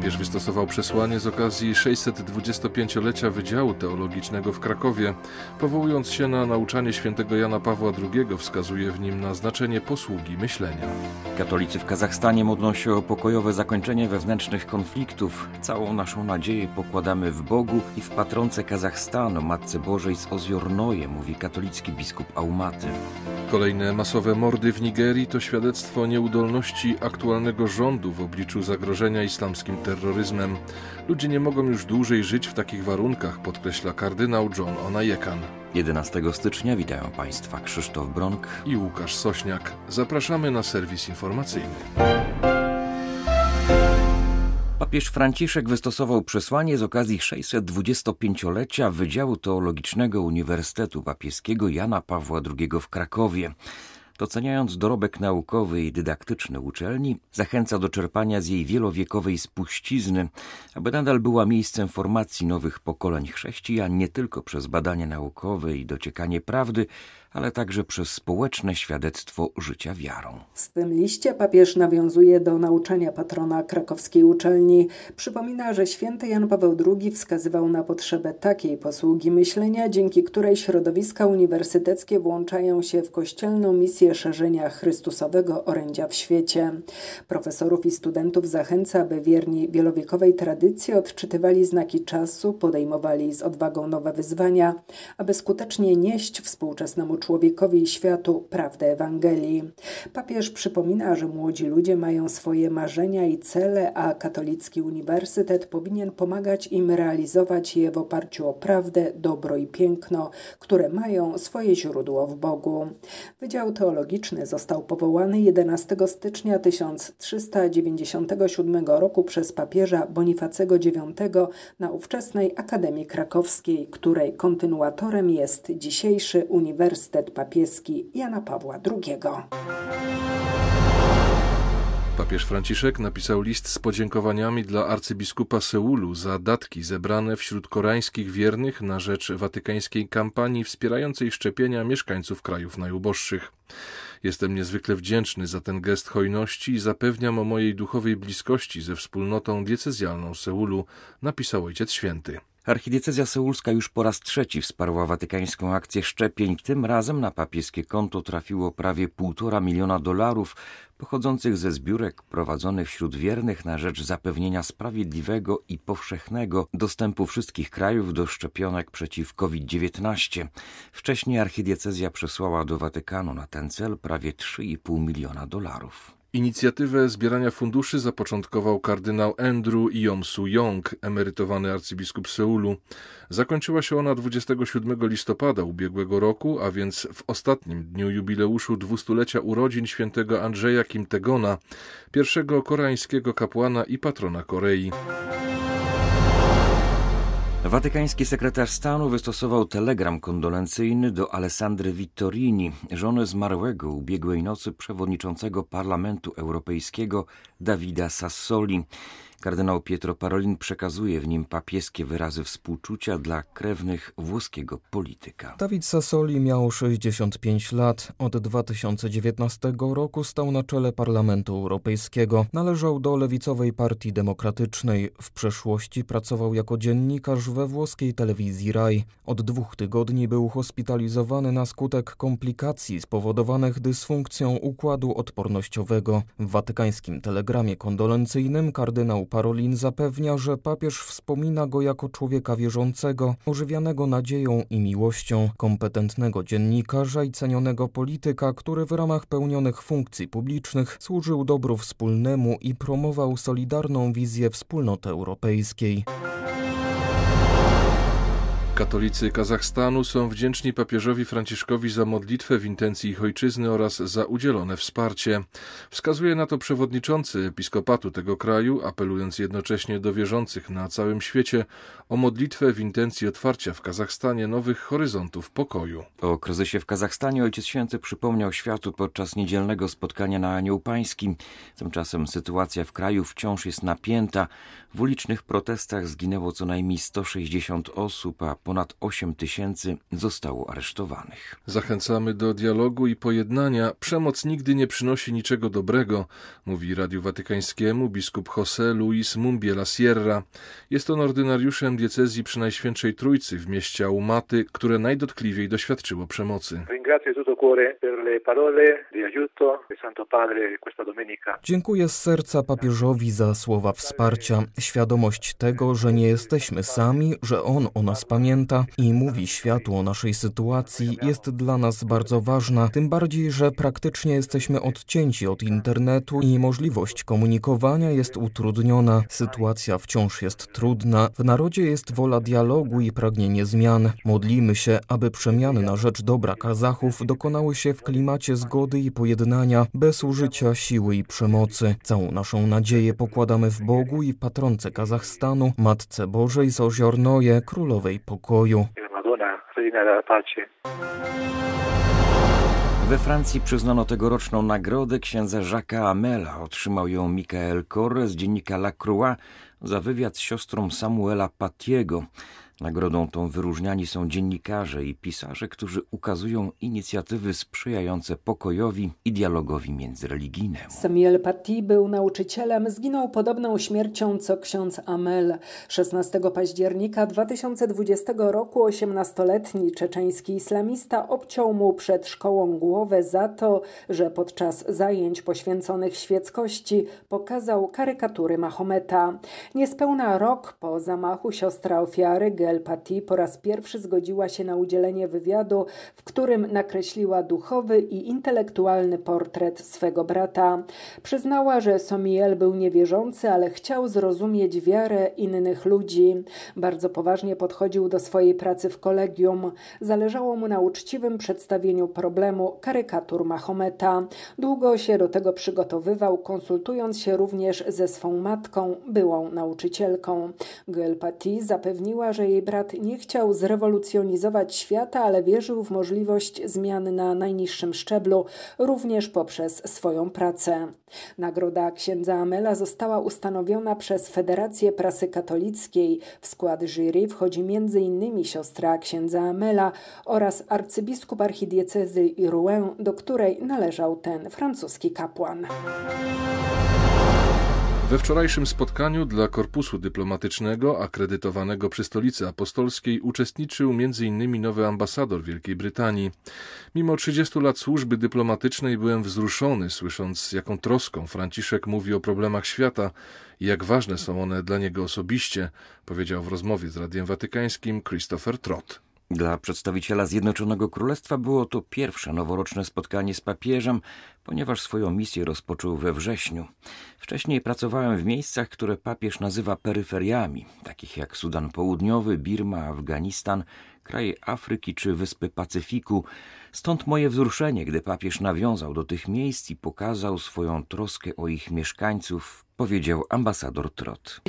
Papież wystosował przesłanie z okazji 625-lecia Wydziału Teologicznego w Krakowie. Powołując się na nauczanie świętego Jana Pawła II, wskazuje w nim na znaczenie posługi myślenia. Katolicy w Kazachstanie modlą się o pokojowe zakończenie wewnętrznych konfliktów. Całą naszą nadzieję pokładamy w Bogu i w patronce Kazachstanu, Matce Bożej z Ozjornoje, mówi katolicki biskup Aumaty. Kolejne masowe mordy w Nigerii to świadectwo nieudolności aktualnego rządu w obliczu zagrożenia islamskim terroryzmem. Ludzie nie mogą już dłużej żyć w takich warunkach, podkreśla kardynał John Onajekan. 11 stycznia witają Państwa Krzysztof Bronk i Łukasz Sośniak. Zapraszamy na serwis informacyjny. Papież Franciszek wystosował przesłanie z okazji 625-lecia Wydziału Teologicznego Uniwersytetu Papieskiego Jana Pawła II w Krakowie. Doceniając dorobek naukowy i dydaktyczny uczelni, zachęca do czerpania z jej wielowiekowej spuścizny, aby nadal była miejscem formacji nowych pokoleń chrześcijan nie tylko przez badania naukowe i dociekanie prawdy, ale także przez społeczne świadectwo życia wiarą. W swym liście papież nawiązuje do nauczania patrona krakowskiej uczelni. Przypomina, że święty Jan Paweł II wskazywał na potrzebę takiej posługi myślenia, dzięki której środowiska uniwersyteckie włączają się w kościelną misję szerzenia Chrystusowego orędzia w świecie. Profesorów i studentów zachęca, aby wierni wielowiekowej tradycji odczytywali znaki czasu, podejmowali z odwagą nowe wyzwania, aby skutecznie nieść współczesnemu człowiekowi i światu prawdę Ewangelii. Papież przypomina, że młodzi ludzie mają swoje marzenia i cele, a katolicki uniwersytet powinien pomagać im realizować je w oparciu o prawdę, dobro i piękno, które mają swoje źródło w Bogu. Wydział Teologiczny został powołany 11 stycznia 1397 roku przez papieża Bonifacego IX na ówczesnej Akademii Krakowskiej, której kontynuatorem jest dzisiejszy Uniwersytet Uniwersytet Papieski Jana Pawła II. Papież Franciszek napisał list z podziękowaniami dla arcybiskupa Seulu za datki zebrane wśród koreańskich wiernych na rzecz watykańskiej kampanii wspierającej szczepienia mieszkańców krajów najuboższych. Jestem niezwykle wdzięczny za ten gest hojności i zapewniam o mojej duchowej bliskości ze wspólnotą diecezjalną Seulu, napisał Ojciec Święty. Archidiecezja seulska już po raz trzeci wsparła watykańską akcję szczepień. Tym razem na papieskie konto trafiło prawie półtora miliona dolarów pochodzących ze zbiórek prowadzonych wśród wiernych na rzecz zapewnienia sprawiedliwego i powszechnego dostępu wszystkich krajów do szczepionek przeciw COVID-19. Wcześniej archidiecezja przesłała do Watykanu na ten cel prawie 3,5 miliona dolarów. Inicjatywę zbierania funduszy zapoczątkował kardynał Andrew Yom-Su-Yong, emerytowany arcybiskup Seulu. Zakończyła się ona 27 listopada ubiegłego roku, a więc w ostatnim dniu jubileuszu dwustulecia urodzin świętego Andrzeja Kim Tegona, pierwszego koreańskiego kapłana i patrona Korei. Watykański sekretarz stanu wystosował telegram kondolencyjny do Alessandry Vittorini, żony zmarłego ubiegłej nocy przewodniczącego Parlamentu Europejskiego Davida Sassoli. Kardynał Pietro Parolin przekazuje w nim papieskie wyrazy współczucia dla krewnych włoskiego polityka. Dawid Sassoli miał 65 lat. Od 2019 roku stał na czele Parlamentu Europejskiego. Należał do lewicowej Partii Demokratycznej. W przeszłości pracował jako dziennikarz we włoskiej telewizji RAI. Od dwóch tygodni był hospitalizowany na skutek komplikacji spowodowanych dysfunkcją układu odpornościowego. W watykańskim telegramie kondolencyjnym kardynał Parolin zapewnia, że papież wspomina go jako człowieka wierzącego, ożywianego nadzieją i miłością, kompetentnego dziennikarza i cenionego polityka, który w ramach pełnionych funkcji publicznych służył dobru wspólnemu i promował solidarną wizję wspólnoty europejskiej. Katolicy Kazachstanu są wdzięczni papieżowi Franciszkowi za modlitwę w intencji ich ojczyzny oraz za udzielone wsparcie. Wskazuje na to przewodniczący episkopatu tego kraju, apelując jednocześnie do wierzących na całym świecie o modlitwę w intencji otwarcia w Kazachstanie nowych horyzontów pokoju. O kryzysie w Kazachstanie Ojciec Święty przypomniał światu podczas niedzielnego spotkania na Anioł Pańskim. Tymczasem sytuacja w kraju wciąż jest napięta. W ulicznych protestach zginęło co najmniej 160 osób, a ponad 8 tysięcy zostało aresztowanych. Zachęcamy do dialogu i pojednania. Przemoc nigdy nie przynosi niczego dobrego, mówi Radiu Watykańskiemu biskup José Luis Mumbiela Sierra. Jest on ordynariuszem diecezji przy Najświętszej Trójcy w mieście Aumaty, które najdotkliwiej doświadczyło przemocy. Dziękuję z serca papieżowi za słowa wsparcia, świadomość tego, że nie jesteśmy sami, że on o nas pamięta i mówi światu o naszej sytuacji, jest dla nas bardzo ważna, tym bardziej, że praktycznie jesteśmy odcięci od internetu i możliwość komunikowania jest utrudniona. Sytuacja wciąż jest trudna. W narodzie jest wola dialogu i pragnienie zmian. Modlimy się, aby przemiany na rzecz dobra Kazachów dokonały się w klimacie zgody i pojednania, bez użycia siły i przemocy. Całą naszą nadzieję pokładamy w Bogu i patronce Kazachstanu, Matce Bożej z Oziornoje, Królowej Pokoju. We Francji przyznano tegoroczną nagrodę księdza Jacques'a Amela. Otrzymał ją Michael Corre z dziennika La Croix za wywiad z siostrą Samuela Patiego. Nagrodą tą wyróżniani są dziennikarze i pisarze, którzy ukazują inicjatywy sprzyjające pokojowi i dialogowi międzyreligijnemu. Samuel Paty był nauczycielem, zginął podobną śmiercią co ksiądz Amel. 16 października 2020 roku 18-letni czeczeński islamista obciął mu przed szkołą głowę za to, że podczas zajęć poświęconych świeckości pokazał karykatury Mahometa. Niespełna rok po zamachu siostra ofiary El po raz pierwszy zgodziła się na udzielenie wywiadu, w którym nakreśliła duchowy i intelektualny portret swego brata. Przyznała, że Somiel był niewierzący, ale chciał zrozumieć wiarę innych ludzi. Bardzo poważnie podchodził do swojej pracy w kolegium. Zależało mu na uczciwym przedstawieniu problemu karykatur Mahometa. Długo się do tego przygotowywał, konsultując się również ze swą matką, byłą nauczycielką. Pati zapewniła, że jej jej brat nie chciał zrewolucjonizować świata, ale wierzył w możliwość zmian na najniższym szczeblu, również poprzez swoją pracę. Nagroda księdza Amela została ustanowiona przez Federację Prasy Katolickiej. W skład jury wchodzi m.in. siostra księdza Amela oraz arcybiskup archidiecezy Rouen, do której należał ten francuski kapłan. We wczorajszym spotkaniu dla Korpusu Dyplomatycznego akredytowanego przy Stolicy Apostolskiej uczestniczył m.in. nowy ambasador Wielkiej Brytanii. Mimo 30 lat służby dyplomatycznej byłem wzruszony, słysząc z jaką troską Franciszek mówi o problemach świata i jak ważne są one dla niego osobiście, powiedział w rozmowie z Radiem Watykańskim Christopher Trott. Dla przedstawiciela Zjednoczonego Królestwa było to pierwsze noworoczne spotkanie z papieżem, ponieważ swoją misję rozpoczął we wrześniu. Wcześniej pracowałem w miejscach, które papież nazywa peryferiami, takich jak Sudan Południowy, Birma, Afganistan, kraje Afryki czy Wyspy Pacyfiku. Stąd moje wzruszenie, gdy papież nawiązał do tych miejsc i pokazał swoją troskę o ich mieszkańców, powiedział ambasador Trot.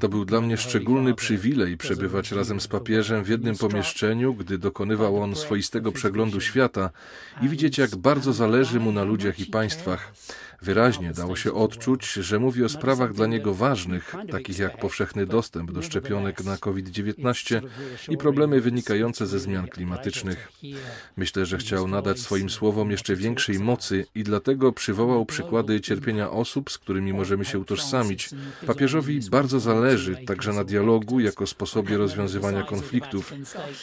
To był dla mnie szczególny przywilej przebywać razem z papieżem w jednym pomieszczeniu, gdy dokonywał on swoistego przeglądu świata i widzieć, jak bardzo zależy mu na ludziach i państwach. Wyraźnie dało się odczuć, że mówi o sprawach dla niego ważnych, takich jak powszechny dostęp do szczepionek na COVID-19 i problemy wynikające ze zmian klimatycznych. Myślę, że chciał nadać swoim słowom jeszcze większej mocy i dlatego przywołał przykłady cierpienia osób, z którymi możemy się utożsamić. Papieżowi bardzo zależy także na dialogu jako sposobie rozwiązywania konfliktów.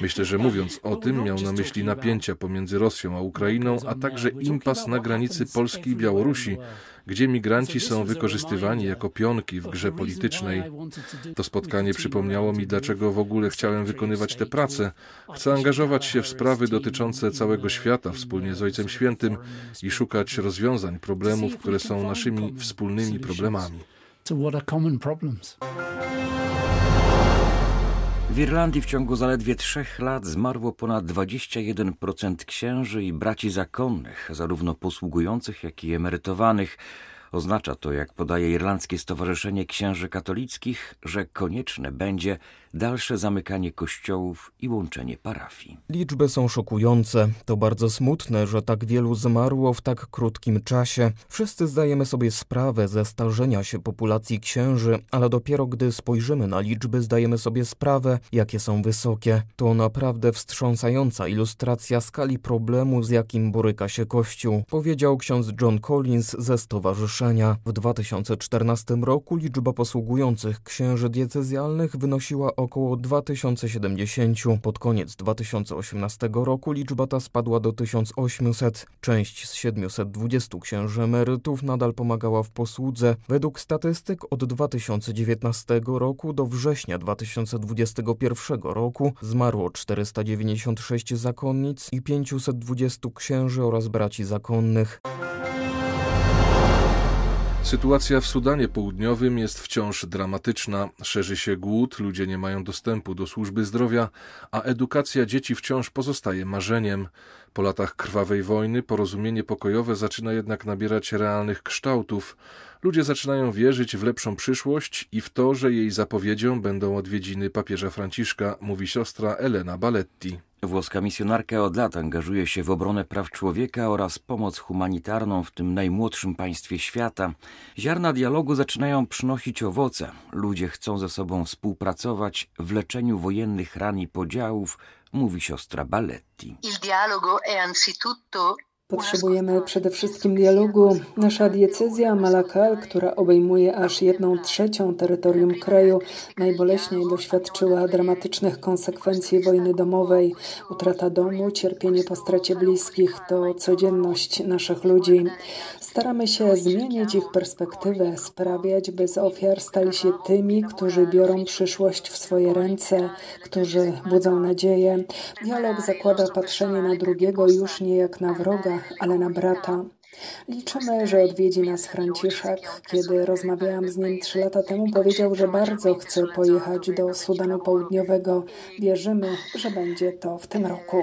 Myślę, że mówiąc o tym, miał na myśli napięcia pomiędzy Rosją a Ukrainą, a także impas na granicy Polski i Białorusi, gdzie migranci są wykorzystywani jako pionki w grze politycznej. To spotkanie przypomniało mi, dlaczego w ogóle chciałem wykonywać tę pracę. Chcę angażować się w sprawy dotyczące całego świata wspólnie z Ojcem Świętym i szukać rozwiązań problemów, które są naszymi wspólnymi problemami. W Irlandii w ciągu zaledwie trzech lat zmarło ponad 21% księży i braci zakonnych, zarówno posługujących, jak i emerytowanych. Oznacza to, jak podaje Irlandzkie Stowarzyszenie Księży Katolickich, że konieczne będzie dalsze zamykanie kościołów i łączenie parafii. Liczby są szokujące. To bardzo smutne, że tak wielu zmarło w tak krótkim czasie. Wszyscy zdajemy sobie sprawę ze starzenia się populacji księży, ale dopiero gdy spojrzymy na liczby, zdajemy sobie sprawę, jakie są wysokie. To naprawdę wstrząsająca ilustracja skali problemu, z jakim boryka się Kościół, powiedział ksiądz John Collins ze stowarzyszenia. W 2014 roku liczba posługujących księży diecezjalnych wynosiła około 2070. Pod koniec 2018 roku liczba ta spadła do 1800. Część z 720 księży emerytów nadal pomagała w posłudze. Według statystyk od 2019 roku do września 2021 roku zmarło 496 zakonnic i 520 księży oraz braci zakonnych. Sytuacja w Sudanie Południowym jest wciąż dramatyczna. Szerzy się głód, ludzie nie mają dostępu do służby zdrowia, a edukacja dzieci wciąż pozostaje marzeniem. Po latach krwawej wojny porozumienie pokojowe zaczyna jednak nabierać realnych kształtów. Ludzie zaczynają wierzyć w lepszą przyszłość i w to, że jej zapowiedzią będą odwiedziny papieża Franciszka, mówi siostra Elena Baletti. Włoska misjonarka od lat angażuje się w obronę praw człowieka oraz pomoc humanitarną w tym najmłodszym państwie świata. Ziarna dialogu zaczynają przynosić owoce. Ludzie chcą ze sobą współpracować w leczeniu wojennych ran i podziałów, mówi siostra Baletti. Potrzebujemy przede wszystkim dialogu. Nasza diecezja Malakal, która obejmuje aż jedną trzecią terytorium kraju, najboleśniej doświadczyła dramatycznych konsekwencji wojny domowej. Utrata domu, cierpienie po stracie bliskich to codzienność naszych ludzi. Staramy się zmienić ich perspektywę, sprawiać, by z ofiar stali się tymi, którzy biorą przyszłość w swoje ręce, którzy budzą nadzieję. Dialog zakłada patrzenie na drugiego już nie jak na wroga, ale na brata. Liczymy, że odwiedzi nas Franciszek. Kiedy rozmawiałam z nim trzy lata temu, powiedział, że bardzo chce pojechać do Sudanu Południowego. Wierzymy, że będzie to w tym roku.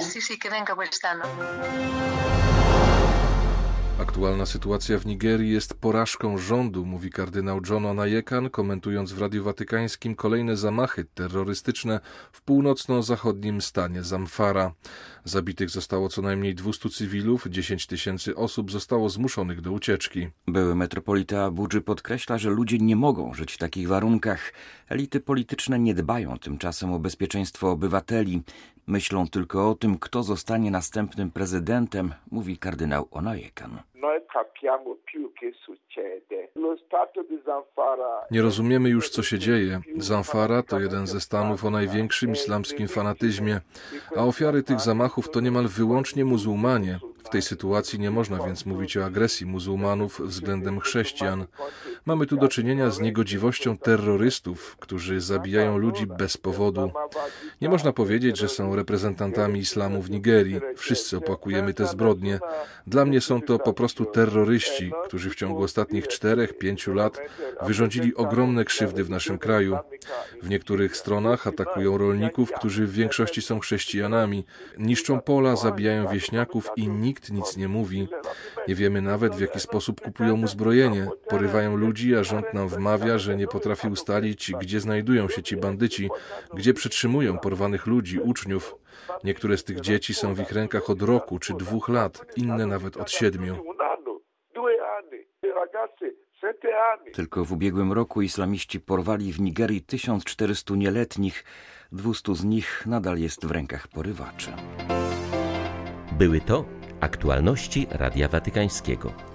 Aktualna sytuacja w Nigerii jest porażką rządu, mówi kardynał John Onajekan, komentując w Radiu Watykańskim kolejne zamachy terrorystyczne w północno-zachodnim stanie Zamfara. Zabitych zostało co najmniej 200 cywilów, 10 tysięcy osób zostało zmuszonych do ucieczki. Były metropolita Abudży podkreśla, że ludzie nie mogą żyć w takich warunkach. Elity polityczne nie dbają tymczasem o bezpieczeństwo obywateli. Myślą tylko o tym, kto zostanie następnym prezydentem, mówi kardynał Onajekan. Nie rozumiemy już, co się dzieje. Zamfara to jeden ze stanów o największym islamskim fanatyzmie, a ofiary tych zamachów to niemal wyłącznie muzułmanie. W tej sytuacji nie można więc mówić o agresji muzułmanów względem chrześcijan. Mamy tu do czynienia z niegodziwością terrorystów, którzy zabijają ludzi bez powodu. Nie można powiedzieć, że są reprezentantami islamu w Nigerii. Wszyscy opłakujemy te zbrodnie. Dla mnie są to po prostu terroryści, którzy w ciągu ostatnich czterech, pięciu lat wyrządzili ogromne krzywdy w naszym kraju. W niektórych stronach atakują rolników, którzy w większości są chrześcijanami, niszczą pola, zabijają wieśniaków i nikt nic nie mówi. Nie wiemy nawet, w jaki sposób kupują uzbrojenie. Porywają ludzi, a rząd nam wmawia, że nie potrafi ustalić, gdzie znajdują się ci bandyci, gdzie przetrzymują porwanych ludzi, uczniów. Niektóre z tych dzieci są w ich rękach od roku czy dwóch lat, inne nawet od siedmiu. Tylko w ubiegłym roku islamiści porwali w Nigerii 1400 nieletnich. 200 z nich nadal jest w rękach porywaczy. Były to aktualności Radia Watykańskiego.